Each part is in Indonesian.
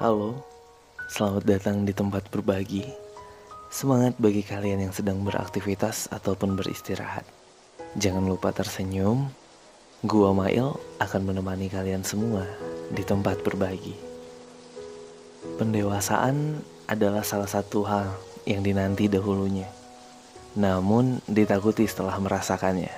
Halo, selamat datang di tempat berbagi. Semangat bagi kalian yang sedang beraktivitas ataupun beristirahat. Jangan lupa tersenyum. Gua Mail akan menemani kalian semua di tempat berbagi. Pendewasaan adalah salah satu hal yang dinanti dahulunya. Namun ditakuti setelah merasakannya.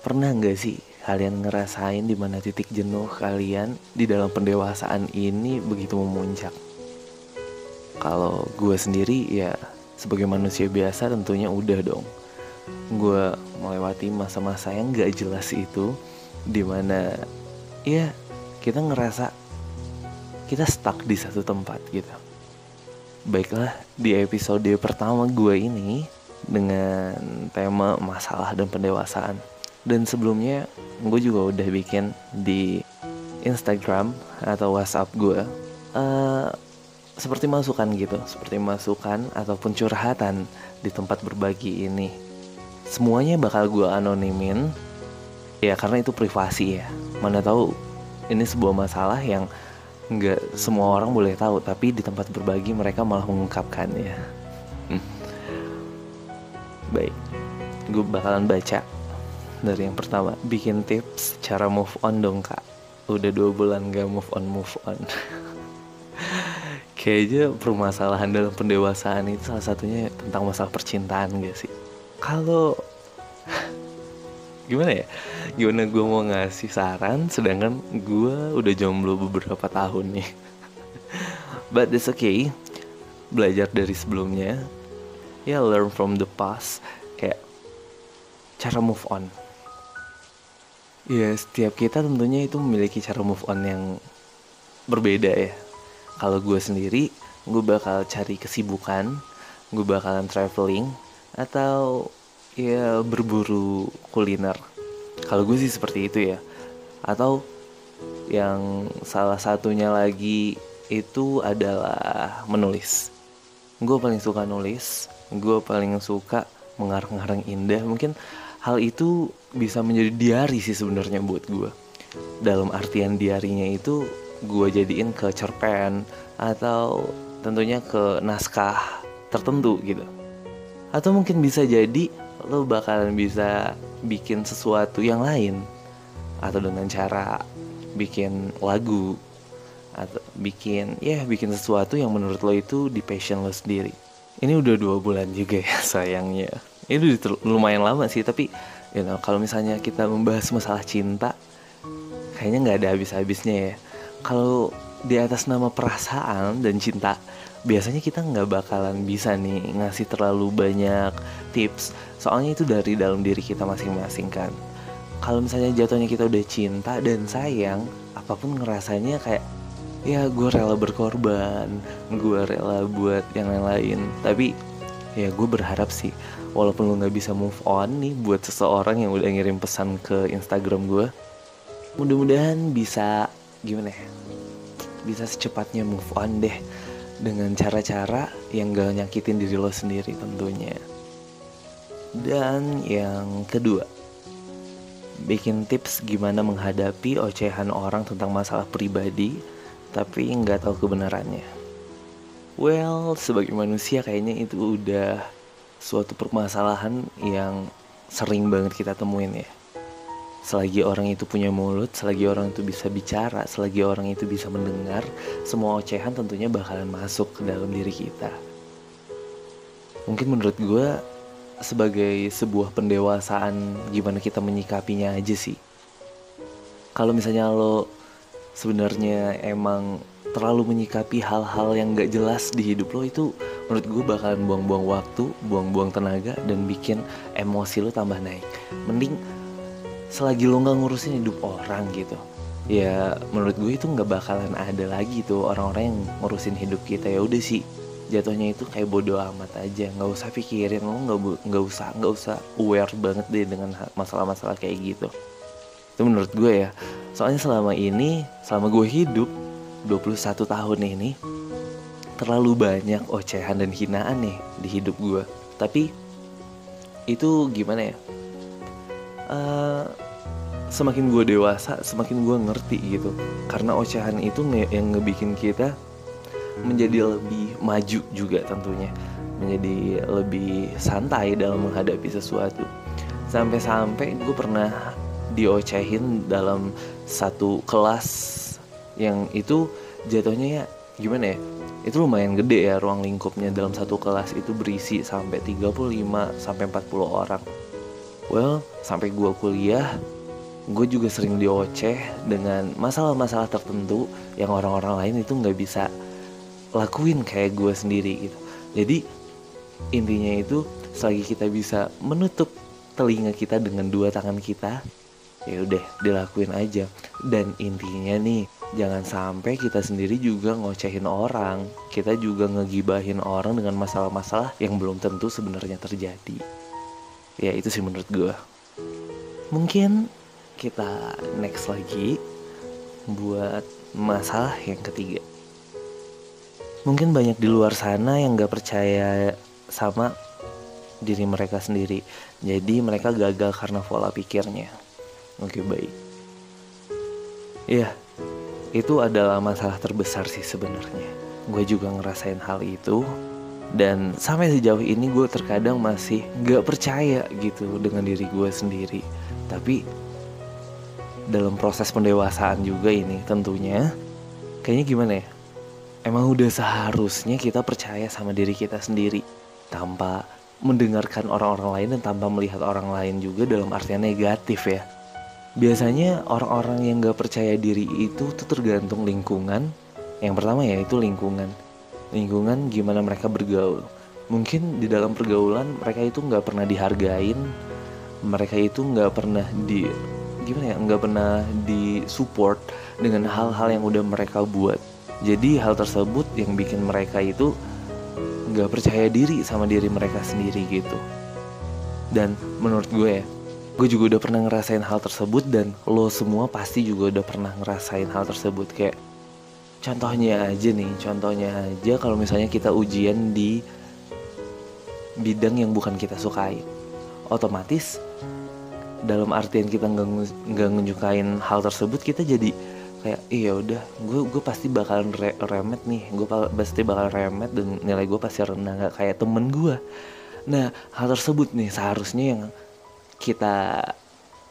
Pernah nggak sih kalian ngerasain di mana titik jenuh kalian di dalam pendewasaan ini begitu memuncak. Kalau gue sendiri ya sebagai manusia biasa tentunya udah dong. Gue melewati masa-masa yang gak jelas itu di mana ya kita ngerasa kita stuck di satu tempat gitu. Baiklah di episode pertama gue ini dengan tema masalah dan pendewasaan dan sebelumnya gue juga udah bikin di Instagram atau WhatsApp gue uh, seperti masukan gitu, seperti masukan ataupun curhatan di tempat berbagi ini. Semuanya bakal gue anonimin, ya karena itu privasi ya. Mana tahu ini sebuah masalah yang nggak semua orang boleh tahu, tapi di tempat berbagi mereka malah mengungkapkannya. Hmm. Baik, gue bakalan baca dari yang pertama bikin tips cara move on dong kak. Udah dua bulan gak move on move on. Kayaknya permasalahan dalam pendewasaan itu salah satunya tentang masalah percintaan gak sih? Kalau gimana ya? Gimana gue mau ngasih saran sedangkan gue udah jomblo beberapa tahun nih. But it's okay. Belajar dari sebelumnya. Ya learn from the past. Kayak cara move on Ya, setiap kita tentunya itu memiliki cara move on yang berbeda ya. Kalau gue sendiri, gue bakal cari kesibukan, gue bakalan traveling, atau ya berburu kuliner. Kalau gue sih seperti itu ya. Atau yang salah satunya lagi itu adalah menulis. Gue paling suka nulis, gue paling suka mengarang-arang indah. Mungkin hal itu bisa menjadi diary sih sebenarnya buat gue dalam artian diarinya itu gue jadiin ke cerpen atau tentunya ke naskah tertentu gitu. Atau mungkin bisa jadi lo bakalan bisa bikin sesuatu yang lain. Atau dengan cara bikin lagu atau bikin ya bikin sesuatu yang menurut lo itu di passion lo sendiri. Ini udah dua bulan juga ya sayangnya itu lumayan lama sih tapi you know, kalau misalnya kita membahas masalah cinta kayaknya nggak ada habis-habisnya ya. Kalau di atas nama perasaan dan cinta biasanya kita nggak bakalan bisa nih ngasih terlalu banyak tips. Soalnya itu dari dalam diri kita masing-masing kan. Kalau misalnya jatuhnya kita udah cinta dan sayang apa pun ngerasanya kayak ya gue rela berkorban gue rela buat yang lain-lain. Tapi ya gue berharap sih walaupun lo nggak bisa move on nih buat seseorang yang udah ngirim pesan ke Instagram gue mudah-mudahan bisa gimana ya bisa secepatnya move on deh dengan cara-cara yang gak nyakitin diri lo sendiri tentunya. Dan yang kedua bikin tips gimana menghadapi ocehan orang tentang masalah pribadi tapi nggak tahu kebenarannya. Well, sebagai manusia kayaknya itu udah suatu permasalahan yang sering banget kita temuin ya. Selagi orang itu punya mulut, selagi orang itu bisa bicara, selagi orang itu bisa mendengar, semua ocehan tentunya bakalan masuk ke dalam diri kita. Mungkin menurut gue sebagai sebuah pendewasaan gimana kita menyikapinya aja sih. Kalau misalnya lo sebenarnya emang terlalu menyikapi hal-hal yang gak jelas di hidup lo itu menurut gue bakalan buang-buang waktu, buang-buang tenaga dan bikin emosi lo tambah naik. Mending selagi lo nggak ngurusin hidup orang gitu, ya menurut gue itu nggak bakalan ada lagi tuh orang-orang yang ngurusin hidup kita. Ya udah sih jatuhnya itu kayak bodoh amat aja. Nggak usah pikirin lo nggak nggak usah nggak usah aware banget deh dengan masalah-masalah kayak gitu. Itu menurut gue ya. Soalnya selama ini selama gue hidup 21 tahun ini terlalu banyak ocehan dan hinaan nih di hidup gue tapi itu gimana ya? Uh, semakin gue dewasa semakin gue ngerti gitu. Karena ocehan itu yang ngebikin kita menjadi lebih maju juga tentunya. Menjadi lebih santai dalam menghadapi sesuatu. Sampai-sampai gue pernah diocehin dalam satu kelas yang itu jatuhnya ya gimana ya itu lumayan gede ya ruang lingkupnya. Dalam satu kelas itu berisi sampai 35 sampai 40 orang. Well sampai gue kuliah gue juga sering dioceh dengan masalah-masalah tertentu yang orang-orang lain itu nggak bisa lakuin kayak gue sendiri gitu. Jadi intinya itu selagi kita bisa menutup telinga kita dengan dua tangan kita ya udah dilakuin aja. Dan intinya nih jangan sampai kita sendiri juga ngocehin orang. Kita juga ngegibahin orang dengan masalah-masalah yang belum tentu sebenarnya terjadi. Ya itu sih menurut gue mungkin kita next lagi buat masalah yang ketiga. Mungkin banyak di luar sana yang gak percaya sama diri mereka sendiri. Jadi mereka gagal karena pola pikirnya. Oke baik. Iya, itu adalah masalah terbesar sih sebenarnya. Gue juga ngerasain hal itu dan sampai sejauh ini gue terkadang masih gak percaya gitu dengan diri gue sendiri. Tapi dalam proses pendewasaan juga ini tentunya kayaknya gimana ya? Emang udah seharusnya kita percaya sama diri kita sendiri tanpa mendengarkan orang-orang lain dan tanpa melihat orang lain juga dalam artian negatif ya biasanya orang-orang yang gak percaya diri itu tuh tergantung lingkungan. Yang pertama ya itu lingkungan. Lingkungan gimana mereka bergaul. Mungkin di dalam pergaulan mereka itu nggak pernah dihargain. Mereka itu nggak pernah di gimana ya nggak pernah disupport dengan hal-hal yang udah mereka buat. Jadi hal tersebut yang bikin mereka itu nggak percaya diri sama diri mereka sendiri gitu. Dan menurut gue ya gue juga udah pernah ngerasain hal tersebut dan lo semua pasti juga udah pernah ngerasain hal tersebut. Kayak contohnya aja nih contohnya aja kalau misalnya kita ujian di bidang yang bukan kita sukai. Otomatis dalam artian kita nggak nunjukain hal tersebut kita jadi kayak iya udah gue gue pasti bakalan re remet nih. Gue pasti bakal remet dan nilai gue pasti rendah nggak kayak temen gue nah hal tersebut nih seharusnya yang kita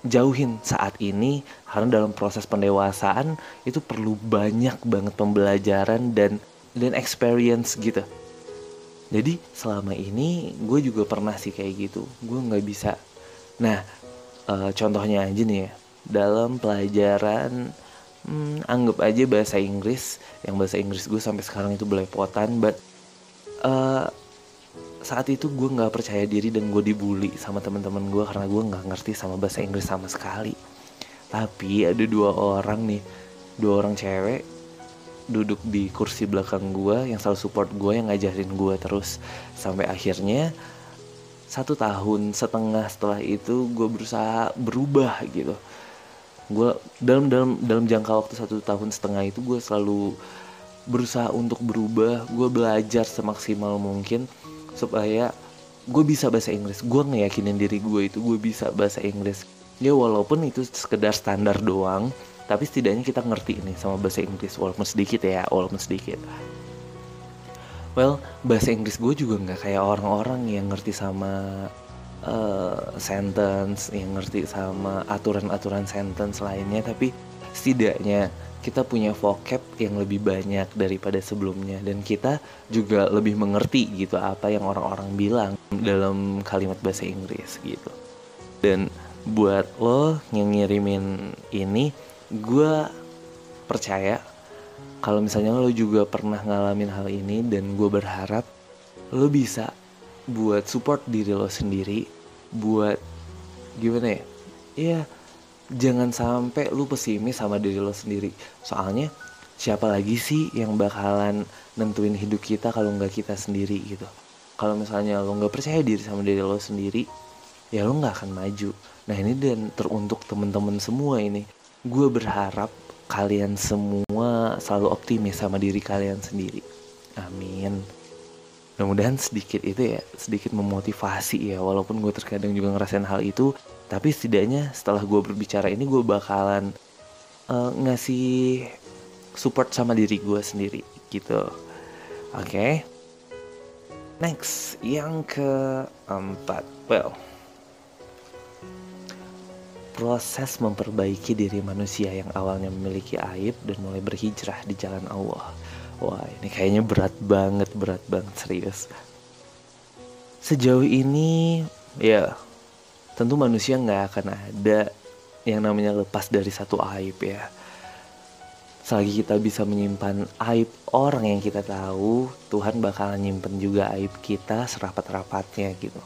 jauhin saat ini karena dalam proses pendewasaan itu perlu banyak banget pembelajaran dan dan experience gitu. Jadi selama ini gue juga pernah sih kayak gitu gue nggak bisa. Nah e, contohnya aja nih ya dalam pelajaran hmm, anggap aja bahasa Inggris yang bahasa Inggris gue sampai sekarang itu belepotan but uh, saat itu gue nggak percaya diri dan gue dibully sama teman-teman gue karena gue nggak ngerti sama bahasa Inggris sama sekali. Tapi ada dua orang nih dua orang cewek duduk di kursi belakang gue yang selalu support gue yang ngajarin gue terus. Sampai akhirnya satu tahun setengah setelah itu gue berusaha berubah gitu. Gue dalam dalam dalam jangka waktu satu tahun setengah itu gue selalu berusaha untuk berubah. Gue belajar semaksimal mungkin supaya gue bisa bahasa Inggris. Gue ngeyakinin diri gue itu gue bisa bahasa Inggris. Ya walaupun itu sekedar standar doang tapi setidaknya kita ngerti nih sama bahasa Inggris walaupun sedikit ya walaupun sedikit. Well bahasa Inggris gue juga nggak kayak orang-orang yang ngerti sama uh, sentence yang ngerti sama aturan-aturan sentence lainnya tapi setidaknya kita punya vocab yang lebih banyak daripada sebelumnya dan kita juga lebih mengerti gitu apa yang orang-orang bilang dalam kalimat bahasa Inggris gitu. Dan buat lo yang ngirimin ini, gue percaya kalau misalnya lo juga pernah ngalamin hal ini dan gue berharap lo bisa buat support diri lo sendiri, buat gimana ya? Iya, jangan sampai lu pesimis sama diri lo sendiri. Soalnya siapa lagi sih yang bakalan nentuin hidup kita kalau nggak kita sendiri gitu? Kalau misalnya lo nggak percaya diri sama diri lo sendiri ya lo nggak akan maju. Nah ini dan teruntuk temen-temen semua ini. Gue berharap kalian semua selalu optimis sama diri kalian sendiri. Amin. Mudah-mudahan sedikit itu ya sedikit memotivasi ya. Walaupun gue terkadang juga ngerasain hal itu tapi setidaknya setelah gue berbicara ini gue bakalan uh, ngasih support sama diri gue sendiri gitu. Oke? Okay? next yang keempat. Well proses memperbaiki diri manusia yang awalnya memiliki aib dan mulai berhijrah di jalan Allah. Wah ini kayaknya berat banget berat banget serius. Sejauh ini ya tentu manusia nggak akan ada yang namanya lepas dari satu aib ya. Selagi kita bisa menyimpan aib orang yang kita tahu Tuhan bakalan nyimpen juga aib kita serapat-rapatnya gitu.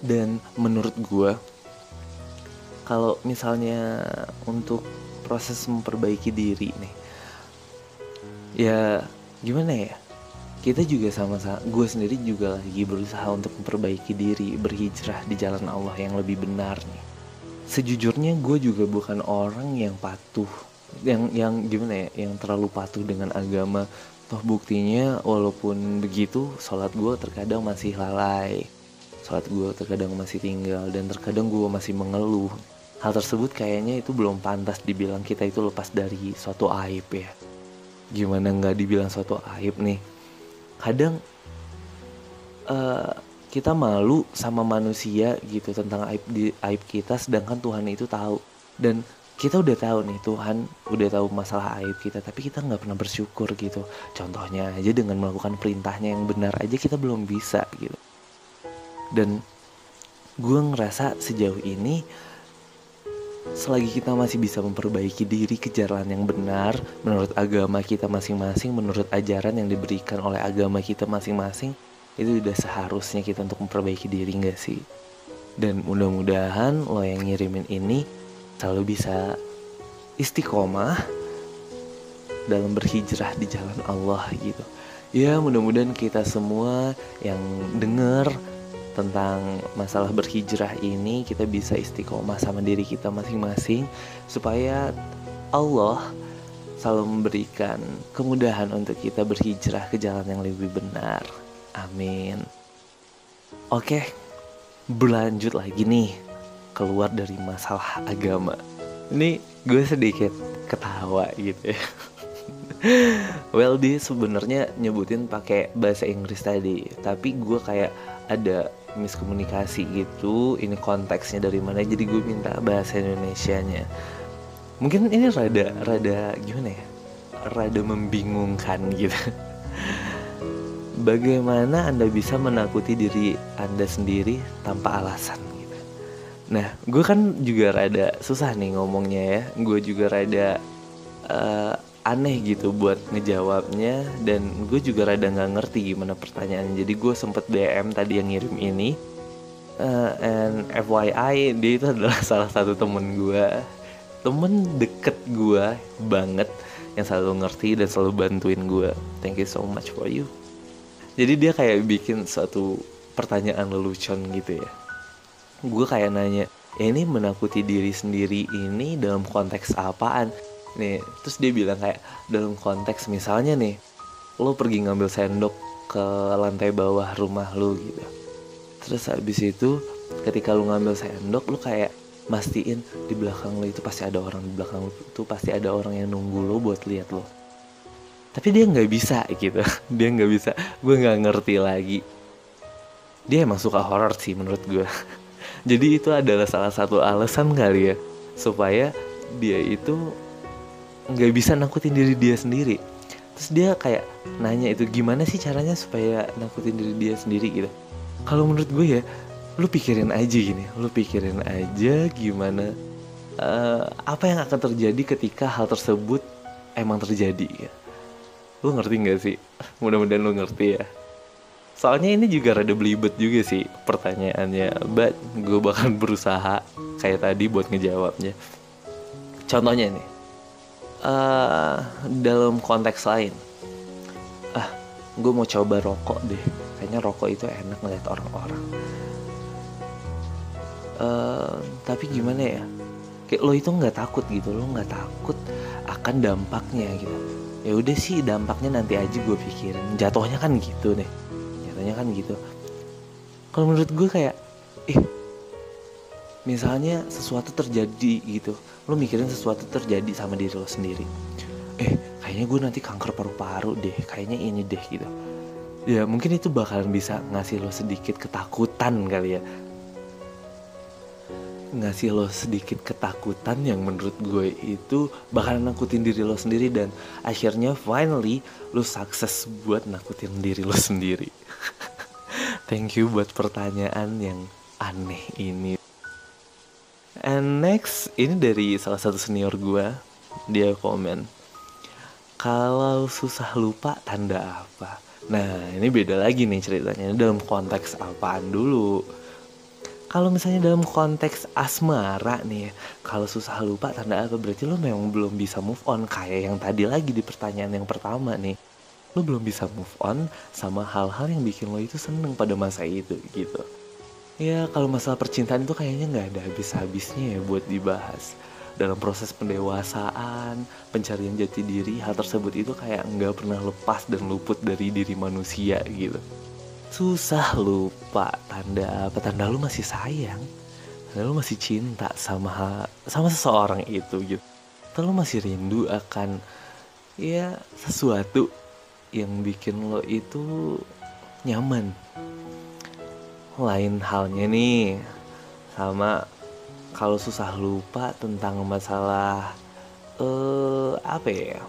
Dan menurut gue kalau misalnya untuk proses memperbaiki diri nih ya gimana ya kita juga sama-sama gue sendiri juga lagi berusaha untuk memperbaiki diri berhijrah di jalan Allah yang lebih benar nih. Sejujurnya gue juga bukan orang yang patuh yang yang gimana ya yang terlalu patuh dengan agama. Toh buktinya walaupun begitu sholat gue terkadang masih lalai. Sholat gue terkadang masih tinggal dan terkadang gue masih mengeluh. Hal tersebut kayaknya itu belum pantas dibilang kita itu lepas dari suatu aib ya. Gimana nggak dibilang suatu aib nih kadang uh, kita malu sama manusia gitu tentang aib di aib kita sedangkan Tuhan itu tahu. Dan kita udah tahu nih Tuhan udah tahu masalah aib kita tapi kita nggak pernah bersyukur gitu. Contohnya aja dengan melakukan perintahnya yang benar aja kita belum bisa gitu. Dan gue ngerasa sejauh ini selagi kita masih bisa memperbaiki diri ke jalan yang benar menurut agama kita masing-masing, menurut ajaran yang diberikan oleh agama kita masing-masing, itu udah seharusnya kita untuk memperbaiki diri gak sih? Dan mudah-mudahan lo yang ngirimin ini selalu bisa istiqomah dalam berhijrah di jalan Allah gitu. Ya mudah-mudahan kita semua yang denger tentang masalah berhijrah ini kita bisa istiqomah sama diri kita masing-masing supaya Allah selalu memberikan kemudahan untuk kita berhijrah ke jalan yang lebih benar. Amin. Oke, berlanjut lagi nih keluar dari masalah agama. Ini gue sedikit ketawa gitu ya. well dia sebenarnya nyebutin pakai bahasa Inggris tadi, tapi gue kayak ada miskomunikasi gitu ini konteksnya dari mana jadi gue minta bahasa Indonesia nya mungkin ini rada rada gimana ya? Rada membingungkan gitu. Bagaimana anda bisa menakuti diri anda sendiri tanpa alasan gitu? Nah gue kan juga rada susah nih ngomongnya ya. Gue juga rada uh, aneh gitu buat ngejawabnya dan gue juga rada nggak ngerti gimana pertanyaannya jadi gue sempet DM tadi yang ngirim ini. Uh, and FYI dia itu adalah salah satu temen gue. Temen deket gue banget yang selalu ngerti dan selalu bantuin gue. Thank you so much for you. Jadi dia kayak bikin suatu pertanyaan lelucon gitu ya. Gue kayak nanya ya ini menakuti diri sendiri ini dalam konteks apaan nih terus dia bilang kayak dalam konteks misalnya nih lo pergi ngambil sendok ke lantai bawah rumah lo gitu. Terus habis itu ketika lo ngambil sendok lo kayak mastiin di belakang lo itu pasti ada orang di belakang lo itu pasti ada orang yang nunggu lo buat lihat lo. Tapi dia nggak bisa gitu. Dia nggak bisa. Gue nggak ngerti lagi. Dia emang suka horror sih menurut gue. Jadi itu adalah salah satu alasan kali ya supaya dia itu nggak bisa nakutin diri dia sendiri. Terus dia kayak nanya itu gimana sih caranya supaya nakutin diri dia sendiri? gitu. Kalau menurut gue ya lu pikirin aja gini lu pikirin aja gimana uh, apa yang akan terjadi ketika hal tersebut emang terjadi ya. Lu ngerti nggak sih? Mudah-mudahan lu ngerti ya. Soalnya ini juga rada belibet juga sih pertanyaannya. But gue bakal berusaha kayak tadi buat ngejawabnya. Contohnya nih uh, dalam konteks lain ah gue mau coba rokok deh. Kayaknya rokok itu enak ngeliat orang-orang. Uh, tapi gimana ya? Kayak lo itu nggak takut gitu lo nggak takut akan dampaknya gitu. Ya udah sih dampaknya nanti aja gue pikirin. Jatuhnya kan gitu nih jatuhnya kan gitu. Kalau menurut gue kayak ih misalnya sesuatu terjadi gitu lo mikirin sesuatu terjadi sama diri lo sendiri eh kayaknya gue nanti kanker paru-paru deh kayaknya ini deh gitu ya mungkin itu bakalan bisa ngasih lo sedikit ketakutan kali ya ngasih lo sedikit ketakutan yang menurut gue itu bakalan nakutin diri lo sendiri dan akhirnya finally lo sukses buat nakutin diri lo sendiri. Thank you buat pertanyaan yang aneh ini. And next, ini dari salah satu senior gue, dia komen, kalau susah lupa tanda apa? Nah, ini beda lagi nih ceritanya. Ini dalam konteks apaan dulu? Kalau misalnya dalam konteks asmara nih, kalau susah lupa tanda apa? Berarti lo memang belum bisa move on kayak yang tadi lagi di pertanyaan yang pertama nih. Lo belum bisa move on sama hal-hal yang bikin lo itu seneng pada masa itu gitu. Ya kalau masalah percintaan itu kayaknya nggak ada habis-habisnya ya buat dibahas. Dalam proses pendewasaan, pencarian jati diri, hal tersebut itu kayak nggak pernah lepas dan luput dari diri manusia gitu. Susah lupa tanda apa tanda lu masih sayang, tanda lu masih cinta sama sama seseorang itu gitu. Tanda lu masih rindu akan ya sesuatu yang bikin lo itu nyaman lain halnya nih sama kalau susah lupa tentang masalah eh uh, apa ya?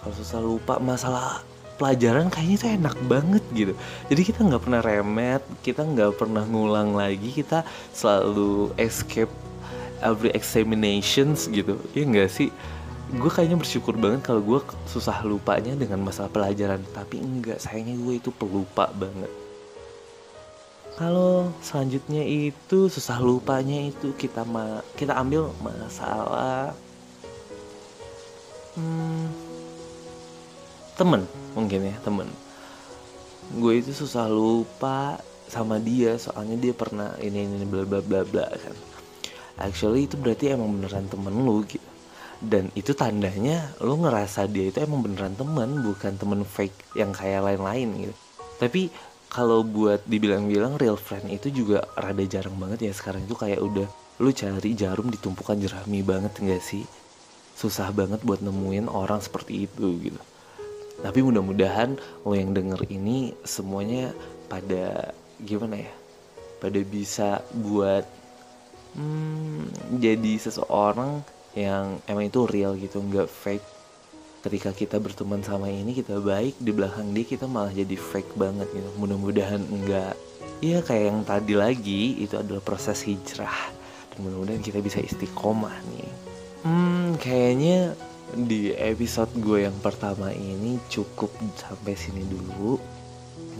Kalau susah lupa masalah pelajaran kayaknya itu enak banget gitu. Jadi kita nggak pernah remet kita nggak pernah ngulang lagi kita selalu escape every examinations gitu. Ya enggak sih? Gue kayaknya bersyukur banget kalau gue susah lupanya dengan masalah pelajaran. Tapi enggak sayangnya gue itu pelupa banget kalau selanjutnya itu susah lupanya itu kita ma kita ambil masalah hmm, temen mungkin ya temen. Gue itu susah lupa sama dia soalnya dia pernah ini ini bla bla bla bla kan. Actually itu berarti emang beneran temen lu gitu dan itu tandanya lo ngerasa dia itu emang beneran temen bukan temen fake yang kayak lain-lain gitu. Tapi kalau buat dibilang-bilang real friend itu juga rada jarang banget ya sekarang. Itu kayak udah lu cari jarum di tumpukan jerami banget enggak sih? Susah banget buat nemuin orang seperti itu gitu. Tapi mudah-mudahan lo yang denger ini semuanya pada gimana ya pada bisa buat hmm, jadi seseorang yang emang itu real gitu nggak fake ketika kita berteman sama ini kita baik di belakang dia kita malah jadi fake banget gitu. Mudah-mudahan enggak. Ya kayak yang tadi lagi itu adalah proses hijrah. Dan mudah-mudahan kita bisa istiqomah nih. Hmm kayaknya di episode gue yang pertama ini cukup sampai sini dulu.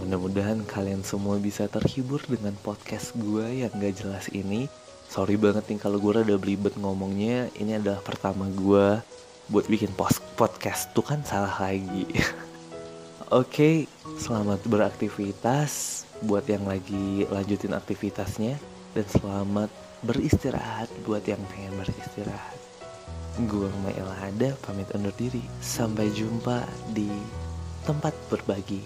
Mudah-mudahan kalian semua bisa terhibur dengan podcast gue yang gak jelas ini. Sorry banget nih kalau gue rada belibet ngomongnya. Ini adalah pertama gue buat bikin podcast tuh kan salah lagi. Oke, okay, selamat beraktivitas buat yang lagi lanjutin aktivitasnya dan selamat beristirahat buat yang pengen beristirahat. Gue Maela ada pamit undur diri. Sampai jumpa di tempat berbagi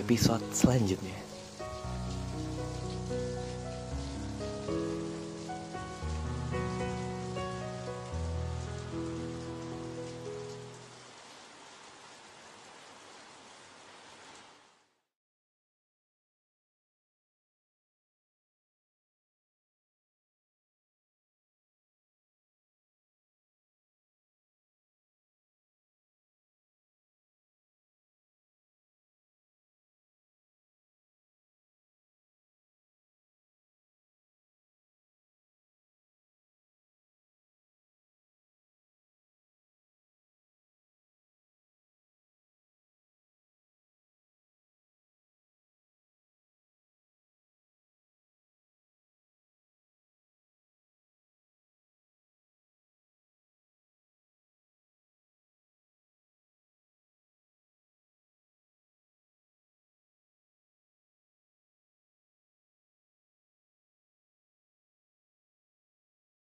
episode selanjutnya.